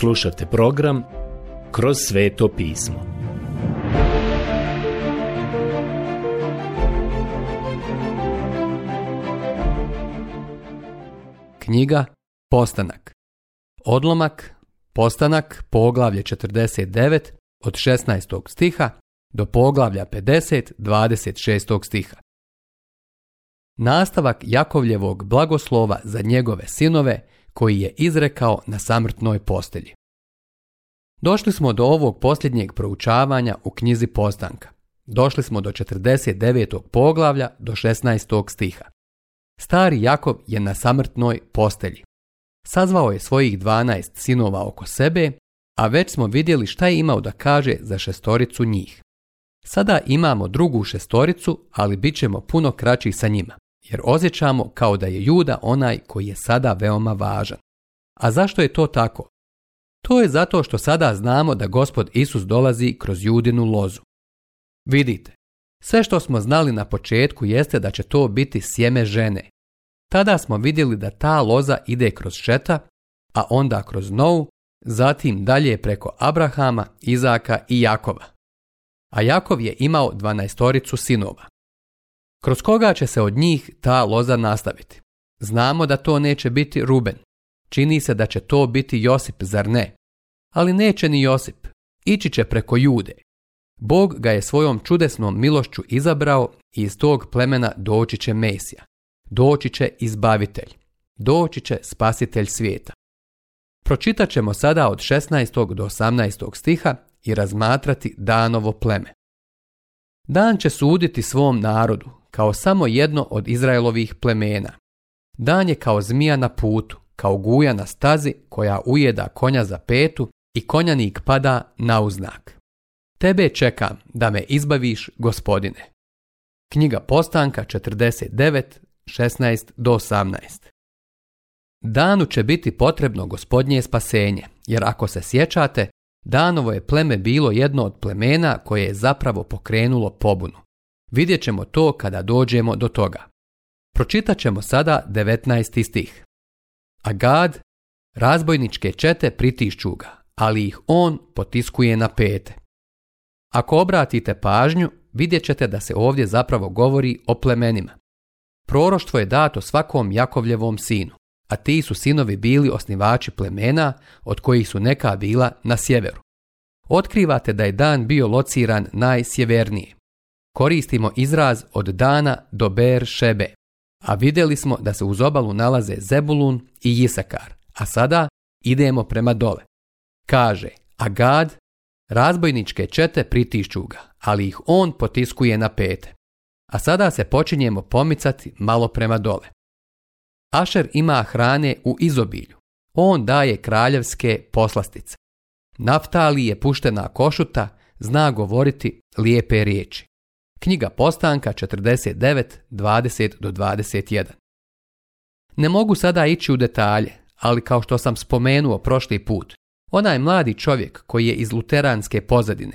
Slušajte program Kroz sveto pismo. Knjiga Postanak. Odlomak Postanak poglavlje 49 od 16. stiha do poglavlja 50 26. stiha. Nastavak Jakovljevog blagoslova za njegove sinove – koji je izrekao na samrtnoj postelji. Došli smo do ovog posljednjeg proučavanja u knjizi Postanka. Došli smo do 49. poglavlja do 16. stiha. Stari Jakov je na samrtnoj postelji. Sazvao je svojih 12 sinova oko sebe, a već smo vidjeli šta je imao da kaže za šestoricu njih. Sada imamo drugu šestoricu, ali bit ćemo puno kraći sa njima jer osjećamo kao da je Juda onaj koji je sada veoma važan. A zašto je to tako? To je zato što sada znamo da gospod Isus dolazi kroz Judinu lozu. Vidite, sve što smo znali na početku jeste da će to biti sjeme žene. Tada smo vidjeli da ta loza ide kroz šeta, a onda kroz nou, zatim dalje preko Abrahama, Izaka i Jakova. A Jakov je imao dvanaestoricu sinova kroz koga će se od njih ta loza nastaviti. Znamo da to neće biti Ruben. Čini se da će to biti Josip, zar ne? Ali neće ni Josip. Ići će preko Jude. Bog ga je svojom čudesnom milošću izabrao i iz tog plemena doći će Mesija. Doći će izbavitelj. Doći će spasitelj svijeta. Pročitat ćemo sada od 16. do 18. stiha i razmatrati danovo pleme. Dan će suditi svom narodu, kao samo jedno od Izraelovih plemena. Dan je kao zmija na putu, kao guja na stazi koja ujeda konja za petu i konjanik pada na uznak. Tebe čekam da me izbaviš, gospodine. Knjiga Postanka 49, 18. Danu će biti potrebno gospodnje spasenje, jer ako se sjećate, Danovo je pleme bilo jedno od plemena koje je zapravo pokrenulo pobunu. Vidjet ćemo to kada dođemo do toga. Pročitat ćemo sada 19. stih. A Gad, razbojničke čete pritišću ga, ali ih on potiskuje na pete. Ako obratite pažnju, vidjet ćete da se ovdje zapravo govori o plemenima. Proroštvo je dato svakom Jakovljevom sinu, a ti su sinovi bili osnivači plemena od kojih su neka bila na sjeveru. Otkrivate da je dan bio lociran najsjevernije koristimo izraz od Dana do Ber Šebe, a vidjeli smo da se uz obalu nalaze Zebulun i Isakar, a sada idemo prema dole. Kaže, a Gad, razbojničke čete pritišću ga, ali ih on potiskuje na pete. A sada se počinjemo pomicati malo prema dole. Ašer ima hrane u izobilju. On daje kraljevske poslastice. Naftali je puštena košuta, zna govoriti lijepe riječi. Knjiga Postanka 4920 do 21. Ne mogu sada ići u detalje, ali kao što sam spomenuo prošli put, onaj mladi čovjek koji je iz luteranske pozadine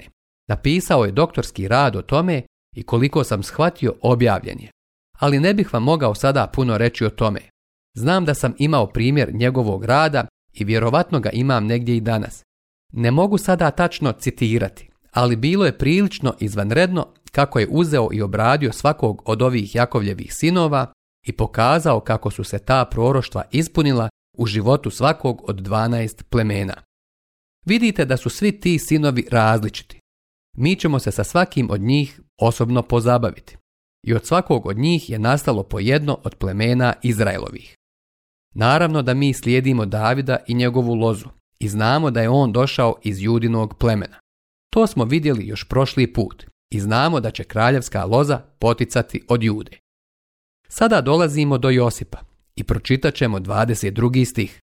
napisao je doktorski rad o tome i koliko sam shvatio objavljen Ali ne bih vam mogao sada puno reći o tome. Znam da sam imao primjer njegovog rada i vjerovatno ga imam negdje i danas. Ne mogu sada tačno citirati, ali bilo je prilično izvanredno kako je uzeo i obradio svakog od ovih Jakovljevih sinova i pokazao kako su se ta proroštva ispunila u životu svakog od 12 plemena. Vidite da su svi ti sinovi različiti. Mi ćemo se sa svakim od njih osobno pozabaviti. I od svakog od njih je nastalo po jedno od plemena Izraelovih. Naravno da mi slijedimo Davida i njegovu lozu i znamo da je on došao iz judinog plemena. To smo vidjeli još prošli put i znamo da će kraljevska loza poticati od jude. Sada dolazimo do Josipa i pročitat ćemo 22. stih.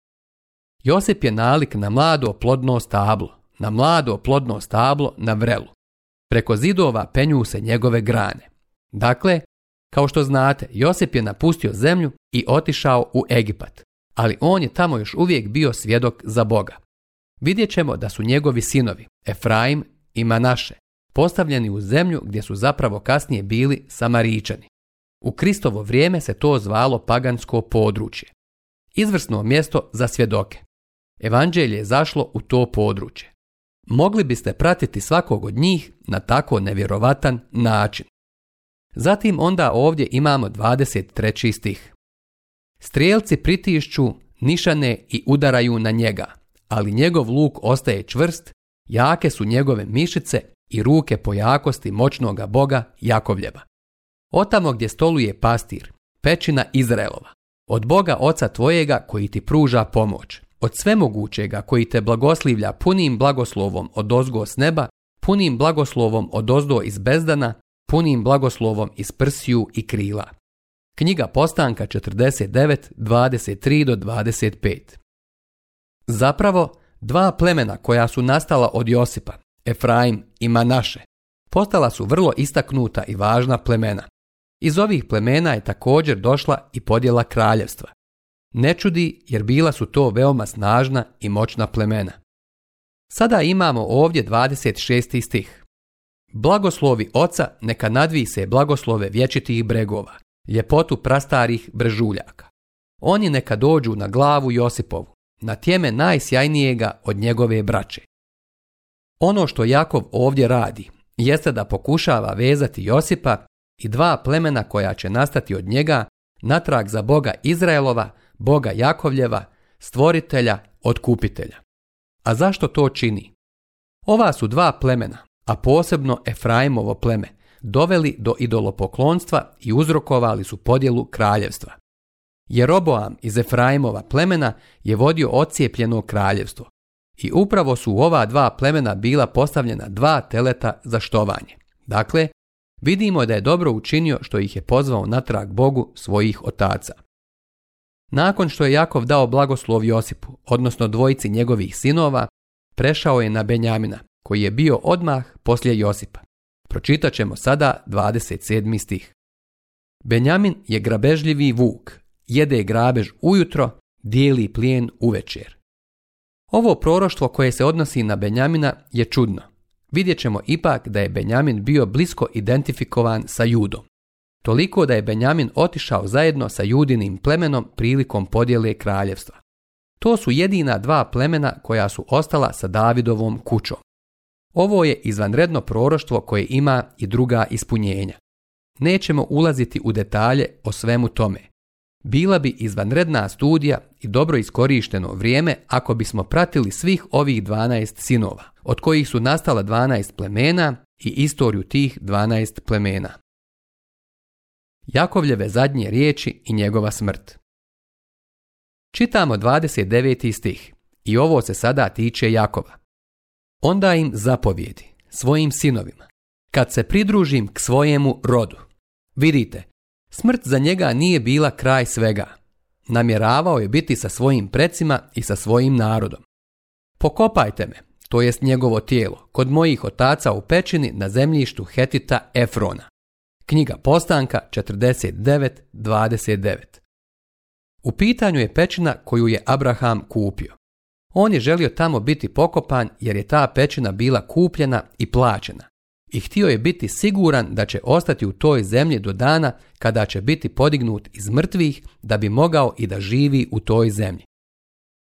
Josip je nalik na mlado plodno stablo, na mlado plodno stablo na vrelu. Preko zidova penju se njegove grane. Dakle, kao što znate, Josip je napustio zemlju i otišao u Egipat, ali on je tamo još uvijek bio svjedok za Boga. Vidjet ćemo da su njegovi sinovi, Efraim ima naše, postavljeni u zemlju gdje su zapravo kasnije bili Samaričani. U Kristovo vrijeme se to zvalo pagansko područje. Izvrsno mjesto za svjedoke. Evanđelje je zašlo u to područje. Mogli biste pratiti svakog od njih na tako nevjerovatan način. Zatim onda ovdje imamo 23. stih. Strijelci pritišću, nišane i udaraju na njega, ali njegov luk ostaje čvrst Jake su njegove mišice i ruke po jakosti moćnoga boga Jakovljeva. Otamo gdje stoluje pastir, pećina Izraelova, od boga oca tvojega koji ti pruža pomoć, od svemogućega koji te blagoslivlja punim blagoslovom od ozgo s neba, punim blagoslovom od ozdo iz bezdana, punim blagoslovom iz prsiju i krila. Knjiga Postanka 49, 23 do 25 Zapravo, dva plemena koja su nastala od Josipa, Efraim i Manaše, postala su vrlo istaknuta i važna plemena. Iz ovih plemena je također došla i podjela kraljevstva. Ne čudi jer bila su to veoma snažna i moćna plemena. Sada imamo ovdje 26. stih. Blagoslovi oca neka nadvi se blagoslove vječitih bregova, ljepotu prastarih brežuljaka. Oni neka dođu na glavu Josipovu, na tjeme najsjajnijega od njegove braće. Ono što Jakov ovdje radi jeste da pokušava vezati Josipa i dva plemena koja će nastati od njega natrag za Boga Izraelova, Boga Jakovljeva, stvoritelja, otkupitelja. A zašto to čini? Ova su dva plemena, a posebno Efraimovo pleme, doveli do idolopoklonstva i uzrokovali su podjelu kraljevstva. Jeroboam iz Efraimova plemena je vodio ocijepljeno kraljevstvo i upravo su u ova dva plemena bila postavljena dva teleta za štovanje. Dakle, vidimo da je dobro učinio što ih je pozvao natrag Bogu svojih otaca. Nakon što je Jakov dao blagoslov Josipu, odnosno dvojici njegovih sinova, prešao je na Benjamina, koji je bio odmah poslije Josipa. Pročitat ćemo sada 27. stih. Benjamin je grabežljivi vuk, jede grabež ujutro, dijeli plijen uvečer. Ovo proroštvo koje se odnosi na Benjamina je čudno. Vidjet ćemo ipak da je Benjamin bio blisko identifikovan sa Judom. Toliko da je Benjamin otišao zajedno sa judinim plemenom prilikom podjele kraljevstva. To su jedina dva plemena koja su ostala sa Davidovom kućom. Ovo je izvanredno proroštvo koje ima i druga ispunjenja. Nećemo ulaziti u detalje o svemu tome bila bi izvanredna studija i dobro iskorišteno vrijeme ako bismo pratili svih ovih 12 sinova, od kojih su nastala 12 plemena i istoriju tih 12 plemena. Jakovljeve zadnje riječi i njegova smrt. Čitamo 29. stih i ovo se sada tiče Jakova. Onda im zapovjedi svojim sinovima, kad se pridružim k svojemu rodu. Vidite, Smrt za njega nije bila kraj svega. Namjeravao je biti sa svojim precima i sa svojim narodom. Pokopajte me, to jest njegovo tijelo, kod mojih otaca u pećini na zemljištu Hetita Efrona. Knjiga Postanka 49.29 U pitanju je pećina koju je Abraham kupio. On je želio tamo biti pokopan jer je ta pećina bila kupljena i plaćena i htio je biti siguran da će ostati u toj zemlji do dana kada će biti podignut iz mrtvih da bi mogao i da živi u toj zemlji.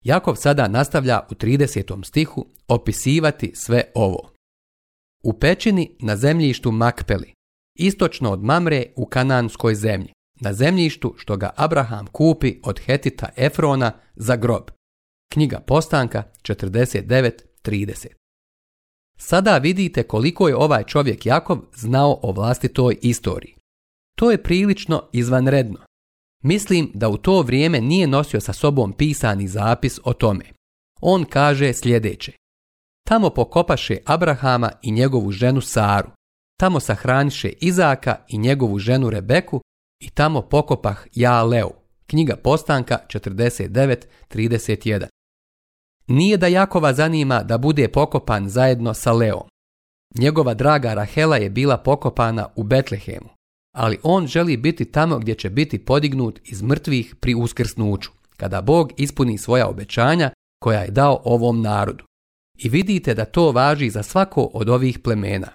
Jakov sada nastavlja u 30. stihu opisivati sve ovo. U pećini na zemljištu Makpeli, istočno od Mamre u kananskoj zemlji, na zemljištu što ga Abraham kupi od Hetita Efrona za grob. Knjiga Postanka 49.30 Sada vidite koliko je ovaj čovjek Jakov znao o vlastitoj istoriji. To je prilično izvanredno. Mislim da u to vrijeme nije nosio sa sobom pisani zapis o tome. On kaže sljedeće. Tamo pokopaše Abrahama i njegovu ženu Saru. Tamo sahraniše Izaka i njegovu ženu Rebeku i tamo pokopah ja Leo. Knjiga Postanka 49.31. Nije da Jakova zanima da bude pokopan zajedno sa Leom. Njegova draga Rahela je bila pokopana u Betlehemu, ali on želi biti tamo gdje će biti podignut iz mrtvih pri uskrsnuću, kada Bog ispuni svoja obećanja koja je dao ovom narodu. I vidite da to važi za svako od ovih plemena.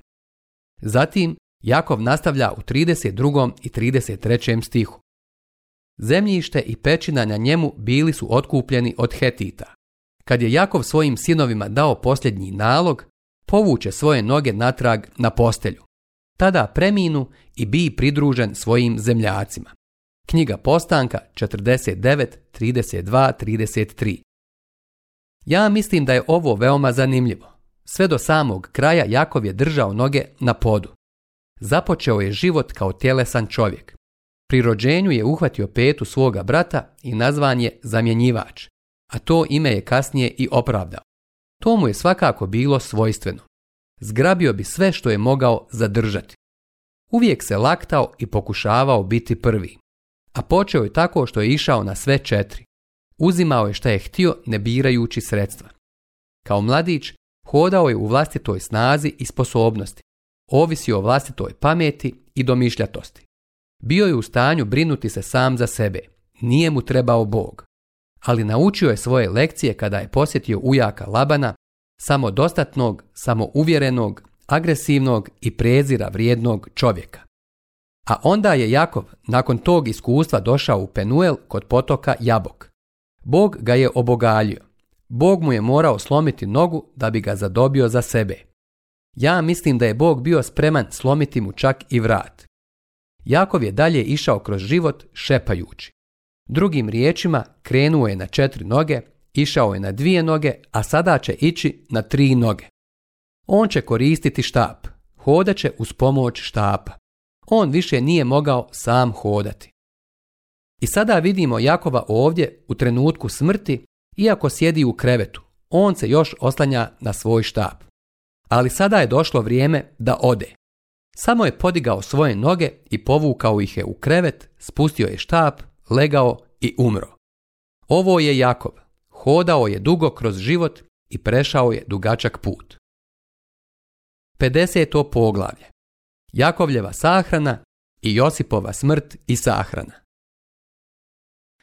Zatim, Jakov nastavlja u 32. i 33. stihu. Zemljište i pećina na njemu bili su otkupljeni od Hetita kad je Jakov svojim sinovima dao posljednji nalog, povuče svoje noge natrag na postelju. Tada preminu i bi pridružen svojim zemljacima. Knjiga Postanka 49, Ja mislim da je ovo veoma zanimljivo. Sve do samog kraja Jakov je držao noge na podu. Započeo je život kao tjelesan čovjek. Pri rođenju je uhvatio petu svoga brata i nazvan je zamjenjivač a to ime je kasnije i opravdao. To mu je svakako bilo svojstveno. Zgrabio bi sve što je mogao zadržati. Uvijek se laktao i pokušavao biti prvi. A počeo je tako što je išao na sve četiri. Uzimao je što je htio ne birajući sredstva. Kao mladić hodao je u vlastitoj snazi i sposobnosti. Ovisio o vlastitoj pameti i domišljatosti. Bio je u stanju brinuti se sam za sebe. Nije mu trebao Bog ali naučio je svoje lekcije kada je posjetio ujaka Labana, samodostatnog, samouvjerenog, agresivnog i prezira vrijednog čovjeka. A onda je Jakov nakon tog iskustva došao u Penuel kod potoka Jabok. Bog ga je obogalio. Bog mu je morao slomiti nogu da bi ga zadobio za sebe. Ja mislim da je Bog bio spreman slomiti mu čak i vrat. Jakov je dalje išao kroz život šepajući. Drugim riječima, krenuo je na četiri noge, išao je na dvije noge, a sada će ići na tri noge. On će koristiti štap. Hodaće uz pomoć štapa. On više nije mogao sam hodati. I sada vidimo Jakova ovdje u trenutku smrti, iako sjedi u krevetu, on se još oslanja na svoj štap. Ali sada je došlo vrijeme da ode. Samo je podigao svoje noge i povukao ih je u krevet, spustio je štap legao i umro. Ovo je Jakov. Hodao je dugo kroz život i prešao je dugačak put. 50. poglavlje Jakovljeva sahrana i Josipova smrt i sahrana.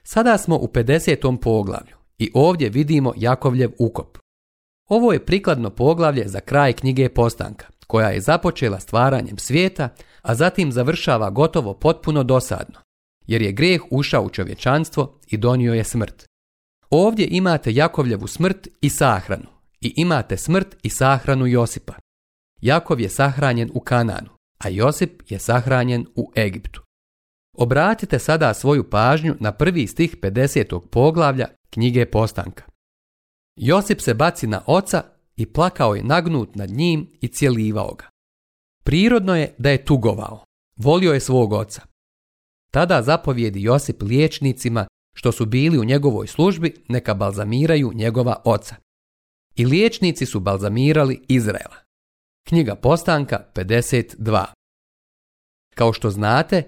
Sada smo u 50. poglavlju i ovdje vidimo Jakovljev ukop. Ovo je prikladno poglavlje za kraj knjige Postanka, koja je započela stvaranjem svijeta, a zatim završava gotovo potpuno dosadno, jer je greh ušao u čovječanstvo i donio je smrt. Ovdje imate Jakovljevu smrt i sahranu i imate smrt i sahranu Josipa. Jakov je sahranjen u Kananu, a Josip je sahranjen u Egiptu. Obratite sada svoju pažnju na prvi stih 50. poglavlja knjige Postanka. Josip se baci na oca i plakao je nagnut nad njim i cjelivao ga. Prirodno je da je tugovao. Volio je svog oca. Tada zapovjedi Josip liječnicima što su bili u njegovoj službi neka balzamiraju njegova oca. I liječnici su balzamirali Izraela. Knjiga Postanka 52 Kao što znate,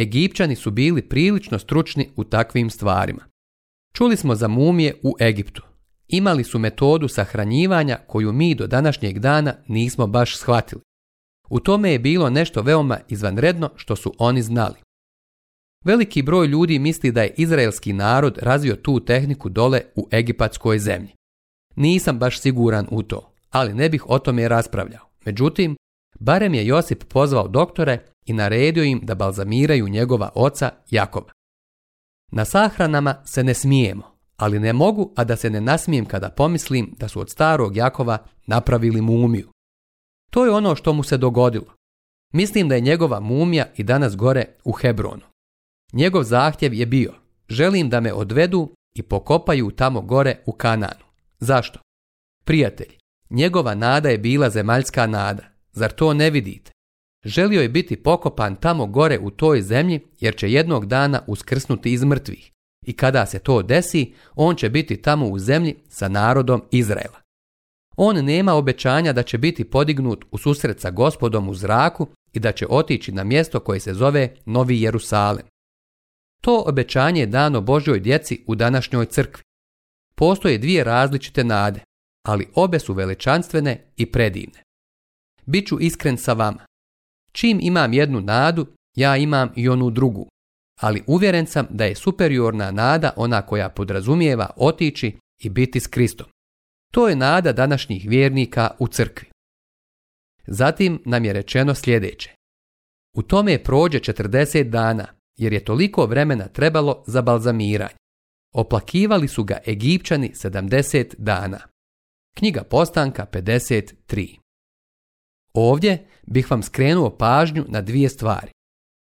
Egipćani su bili prilično stručni u takvim stvarima. Čuli smo za mumije u Egiptu. Imali su metodu sahranjivanja koju mi do današnjeg dana nismo baš shvatili. U tome je bilo nešto veoma izvanredno što su oni znali. Veliki broj ljudi misli da je izraelski narod razvio tu tehniku dole u egipatskoj zemlji. Nisam baš siguran u to, ali ne bih o tome raspravljao. Međutim, barem je Josip pozvao doktore i naredio im da balzamiraju njegova oca Jakova. Na sahranama se ne smijemo, ali ne mogu, a da se ne nasmijem kada pomislim da su od starog Jakova napravili mumiju. To je ono što mu se dogodilo. Mislim da je njegova mumija i danas gore u Hebronu. Njegov zahtjev je bio, želim da me odvedu i pokopaju tamo gore u Kananu. Zašto? Prijatelj, njegova nada je bila zemaljska nada, zar to ne vidite? Želio je biti pokopan tamo gore u toj zemlji jer će jednog dana uskrsnuti iz mrtvih i kada se to desi, on će biti tamo u zemlji sa narodom Izraela. On nema obećanja da će biti podignut u susret sa gospodom u zraku i da će otići na mjesto koje se zove Novi Jerusalem, to obećanje je dano Božjoj djeci u današnjoj crkvi. Postoje dvije različite nade, ali obe su veličanstvene i predivne. Biću iskren sa vama. Čim imam jednu nadu, ja imam i onu drugu, ali uvjeren sam da je superiorna nada ona koja podrazumijeva otići i biti s Kristom. To je nada današnjih vjernika u crkvi. Zatim nam je rečeno sljedeće. U tome prođe 40 dana, jer je toliko vremena trebalo za balzamiranje. Oplakivali su ga Egipćani 70 dana. Knjiga Postanka 53. Ovdje bih vam skrenuo pažnju na dvije stvari.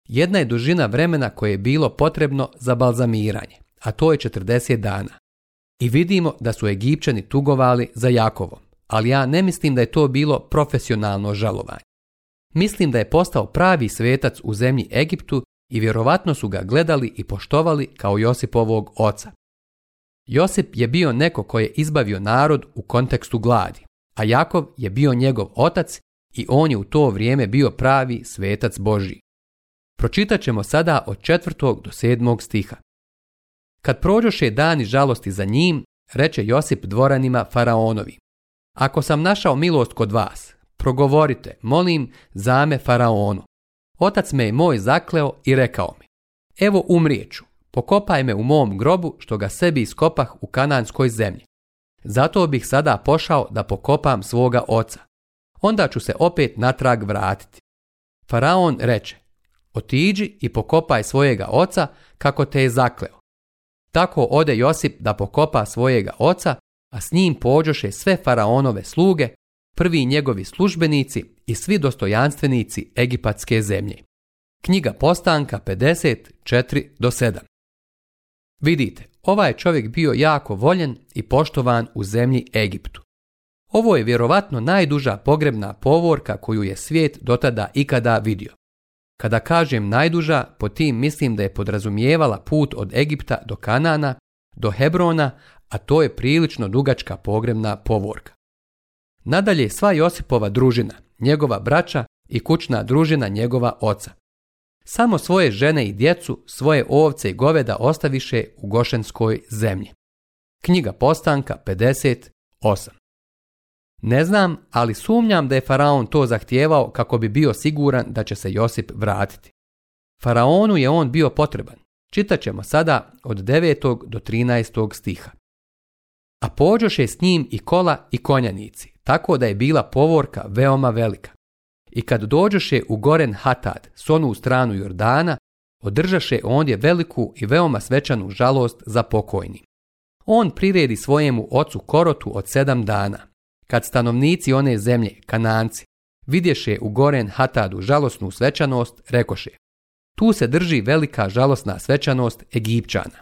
Jedna je dužina vremena koje je bilo potrebno za balzamiranje, a to je 40 dana. I vidimo da su Egipćani tugovali za Jakovom, ali ja ne mislim da je to bilo profesionalno žalovanje. Mislim da je postao pravi svetac u zemlji Egiptu i vjerovatno su ga gledali i poštovali kao Josipovog oca. Josip je bio neko koji je izbavio narod u kontekstu gladi, a Jakov je bio njegov otac i on je u to vrijeme bio pravi svetac Božji. Pročitat ćemo sada od četvrtog do sedmog stiha. Kad prođoše dani žalosti za njim, reče Josip dvoranima faraonovi. Ako sam našao milost kod vas, progovorite, molim, zame faraonu. Otac me je moj zakleo i rekao mi, evo umrijeću, pokopaj me u mom grobu što ga sebi iskopah u kananskoj zemlji. Zato bih sada pošao da pokopam svoga oca. Onda ću se opet natrag vratiti. Faraon reče, otiđi i pokopaj svojega oca kako te je zakleo. Tako ode Josip da pokopa svojega oca, a s njim pođoše sve faraonove sluge prvi njegovi službenici i svi dostojanstvenici egipatske zemlje. Knjiga Postanka 54 do 7. Vidite, ovaj je čovjek bio jako voljen i poštovan u zemlji Egiptu. Ovo je vjerovatno najduža pogrebna povorka koju je svijet dotada ikada vidio. Kada kažem najduža, po tim mislim da je podrazumijevala put od Egipta do Kanana, do Hebrona, a to je prilično dugačka pogrebna povorka. Nadalje sva Josipova družina, njegova braća i kućna družina njegova oca. Samo svoje žene i djecu, svoje ovce i goveda ostaviše u Gošenskoj zemlji. Knjiga Postanka 58 Ne znam, ali sumnjam da je Faraon to zahtijevao kako bi bio siguran da će se Josip vratiti. Faraonu je on bio potreban. Čitat ćemo sada od 9. do 13. stiha. A pođoše s njim i kola i konjanici tako da je bila povorka veoma velika. I kad dođoše u Goren Hatad, s onu stranu Jordana, održaše ondje veliku i veoma svečanu žalost za pokojni. On priredi svojemu ocu korotu od sedam dana. Kad stanovnici one zemlje, kananci, vidješe u Goren Hatadu žalosnu svečanost, rekoše Tu se drži velika žalosna svečanost Egipćana.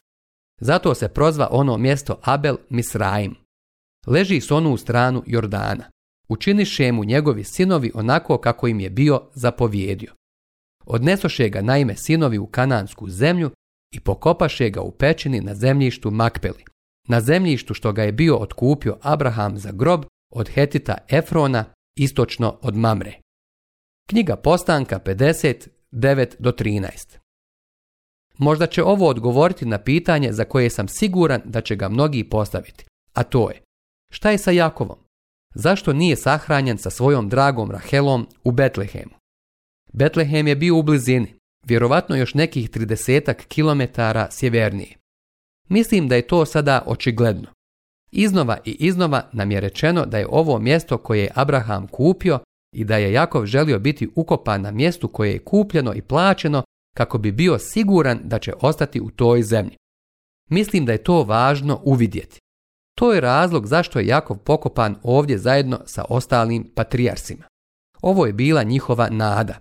Zato se prozva ono mjesto Abel Misraim, leži s onu u stranu Jordana. Učiniše mu njegovi sinovi onako kako im je bio zapovjedio. Odnesoše ga naime sinovi u kanansku zemlju i pokopaše ga u pećini na zemljištu Makpeli, na zemljištu što ga je bio otkupio Abraham za grob od Hetita Efrona, istočno od Mamre. Knjiga Postanka 50, do 13. Možda će ovo odgovoriti na pitanje za koje sam siguran da će ga mnogi postaviti, a to je Šta je sa Jakovom? Zašto nije sahranjen sa svojom dragom Rahelom u Betlehemu? Betlehem je bio u blizini, vjerovatno još nekih 30 kilometara sjevernije. Mislim da je to sada očigledno. Iznova i iznova nam je rečeno da je ovo mjesto koje je Abraham kupio i da je Jakov želio biti ukopan na mjestu koje je kupljeno i plaćeno kako bi bio siguran da će ostati u toj zemlji. Mislim da je to važno uvidjeti. To je razlog zašto je Jakov pokopan ovdje zajedno sa ostalim patrijarsima. Ovo je bila njihova nada.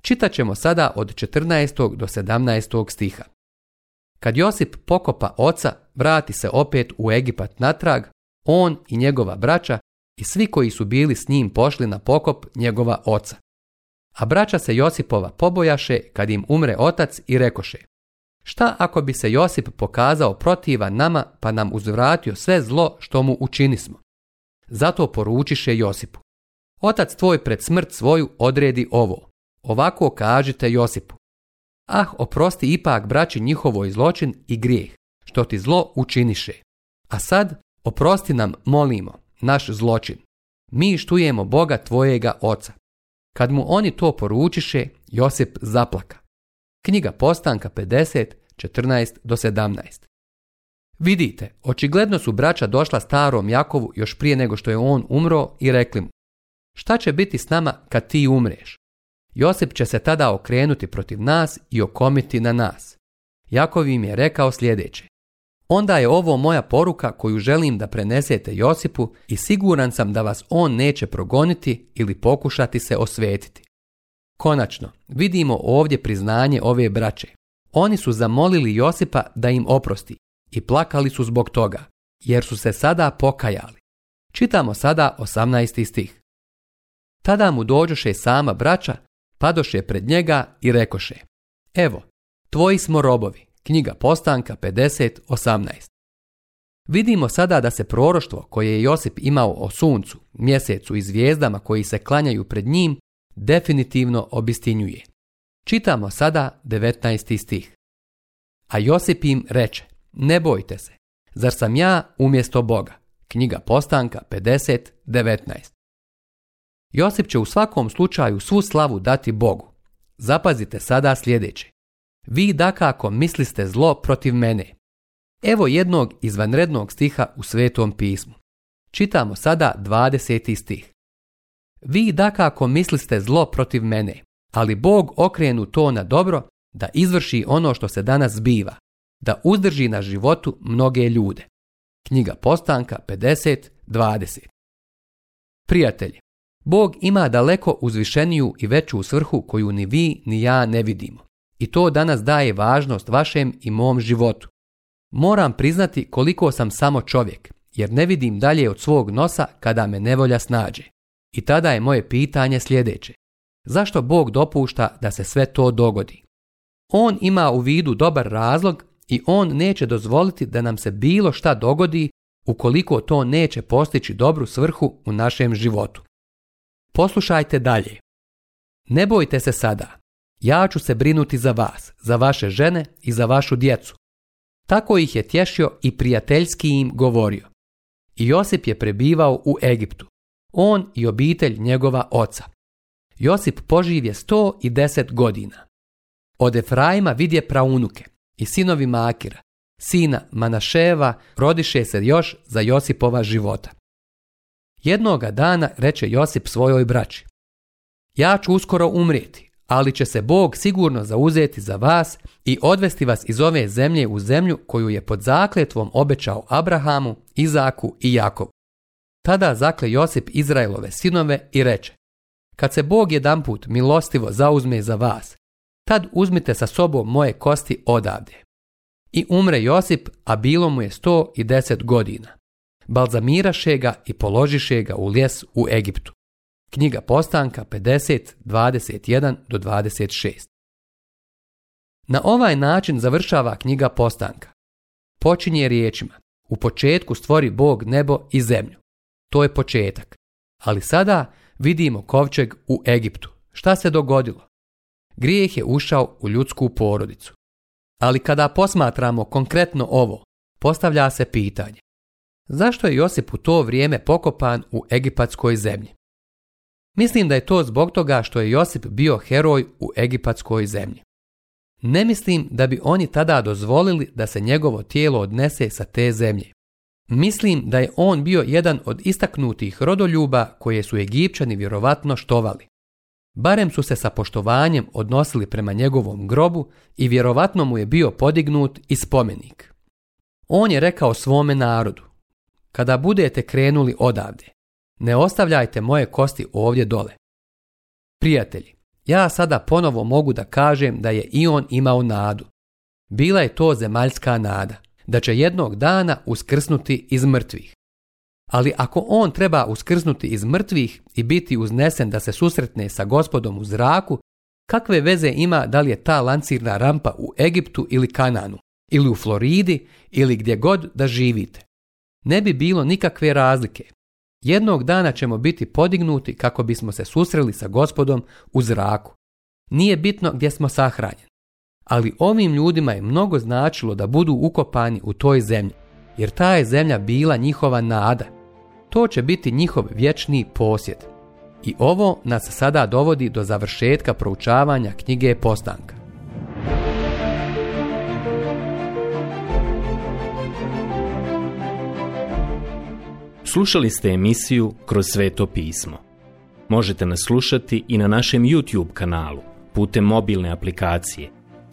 Čitat ćemo sada od 14. do 17. stiha. Kad Josip pokopa oca, vrati se opet u Egipat natrag, on i njegova braća i svi koji su bili s njim pošli na pokop njegova oca. A braća se Josipova pobojaše kad im umre otac i rekoše Šta ako bi se Josip pokazao protiva nama pa nam uzvratio sve zlo što mu učinismo? Zato poručiše Josipu. Otac tvoj pred smrt svoju odredi ovo. Ovako kažite Josipu. Ah, oprosti ipak braći njihovoj zločin i grijeh, što ti zlo učiniše. A sad, oprosti nam, molimo, naš zločin. Mi štujemo Boga tvojega oca. Kad mu oni to poručiše, Josip zaplaka. Knjiga Postanka 50, 14 17. Vidite, očigledno su braća došla starom Jakovu još prije nego što je on umro i rekli mu Šta će biti s nama kad ti umreš? Josip će se tada okrenuti protiv nas i okomiti na nas. Jakov im je rekao sljedeće. Onda je ovo moja poruka koju želim da prenesete Josipu i siguran sam da vas on neće progoniti ili pokušati se osvetiti. Konačno, vidimo ovdje priznanje ove braće. Oni su zamolili Josipa da im oprosti i plakali su zbog toga, jer su se sada pokajali. Čitamo sada 18. stih. Tada mu dođoše sama braća, padoše pred njega i rekoše Evo, tvoji smo robovi, knjiga Postanka 50.18. Vidimo sada da se proroštvo koje je Josip imao o suncu, mjesecu i zvijezdama koji se klanjaju pred njim definitivno obistinjuje. Čitamo sada 19. stih. A Josip im reče, ne bojte se, zar sam ja umjesto Boga? Knjiga Postanka 50.19. Josip će u svakom slučaju svu slavu dati Bogu. Zapazite sada sljedeće. Vi dakako misliste zlo protiv mene. Evo jednog izvanrednog stiha u Svetom pismu. Čitamo sada 20. stih. Vi dakako misliste zlo protiv mene, ali Bog okrenu to na dobro da izvrši ono što se danas zbiva, da uzdrži na životu mnoge ljude. Knjiga Postanka 50.20 Prijatelji, Bog ima daleko uzvišeniju i veću svrhu koju ni vi ni ja ne vidimo. I to danas daje važnost vašem i mom životu. Moram priznati koliko sam samo čovjek, jer ne vidim dalje od svog nosa kada me nevolja snađe. I tada je moje pitanje sljedeće. Zašto Bog dopušta da se sve to dogodi? On ima u vidu dobar razlog i on neće dozvoliti da nam se bilo šta dogodi ukoliko to neće postići dobru svrhu u našem životu. Poslušajte dalje. Ne bojte se sada. Ja ću se brinuti za vas, za vaše žene i za vašu djecu. Tako ih je tješio i prijateljski im govorio. I Josip je prebivao u Egiptu on i obitelj njegova oca. Josip poživje 110 godina. Od Efraima vidje praunuke i sinovi Makira, sina Manaševa, rodiše se još za Josipova života. Jednoga dana reče Josip svojoj braći. Ja ću uskoro umrijeti, ali će se Bog sigurno zauzeti za vas i odvesti vas iz ove zemlje u zemlju koju je pod zakletvom obećao Abrahamu, Izaku i Jakovu. Tada zakle Josip Izraelove sinove i reče, kad se Bog jedanput milostivo zauzme za vas, tad uzmite sa sobom moje kosti odavde. I umre Josip, a bilo mu je sto i deset godina. Balzamiraše ga i položiše ga u ljes u Egiptu. Knjiga postanka 5021 do 26. Na ovaj način završava knjiga postanka. Počinje riječima. U početku stvori Bog nebo i zemlju. To je početak. Ali sada vidimo kovčeg u Egiptu. Šta se dogodilo? Grijeh je ušao u ljudsku porodicu. Ali kada posmatramo konkretno ovo, postavlja se pitanje. Zašto je Josip u to vrijeme pokopan u egipatskoj zemlji? Mislim da je to zbog toga što je Josip bio heroj u egipatskoj zemlji. Ne mislim da bi oni tada dozvolili da se njegovo tijelo odnese sa te zemlje. Mislim da je on bio jedan od istaknutih rodoljuba koje su Egipćani vjerovatno štovali. Barem su se sa poštovanjem odnosili prema njegovom grobu i vjerovatno mu je bio podignut i spomenik. On je rekao svome narodu, kada budete krenuli odavde, ne ostavljajte moje kosti ovdje dole. Prijatelji, ja sada ponovo mogu da kažem da je i on imao nadu. Bila je to zemaljska nada da će jednog dana uskrsnuti iz mrtvih. Ali ako on treba uskrsnuti iz mrtvih i biti uznesen da se susretne sa gospodom u zraku, kakve veze ima da li je ta lancirna rampa u Egiptu ili Kananu, ili u Floridi, ili gdje god da živite? Ne bi bilo nikakve razlike. Jednog dana ćemo biti podignuti kako bismo se susreli sa gospodom u zraku. Nije bitno gdje smo sahranjeni ali ovim ljudima je mnogo značilo da budu ukopani u toj zemlji, jer ta je zemlja bila njihova nada. To će biti njihov vječni posjed. I ovo nas sada dovodi do završetka proučavanja knjige Postanka. Slušali ste emisiju Kroz sveto pismo. Možete nas slušati i na našem YouTube kanalu putem mobilne aplikacije –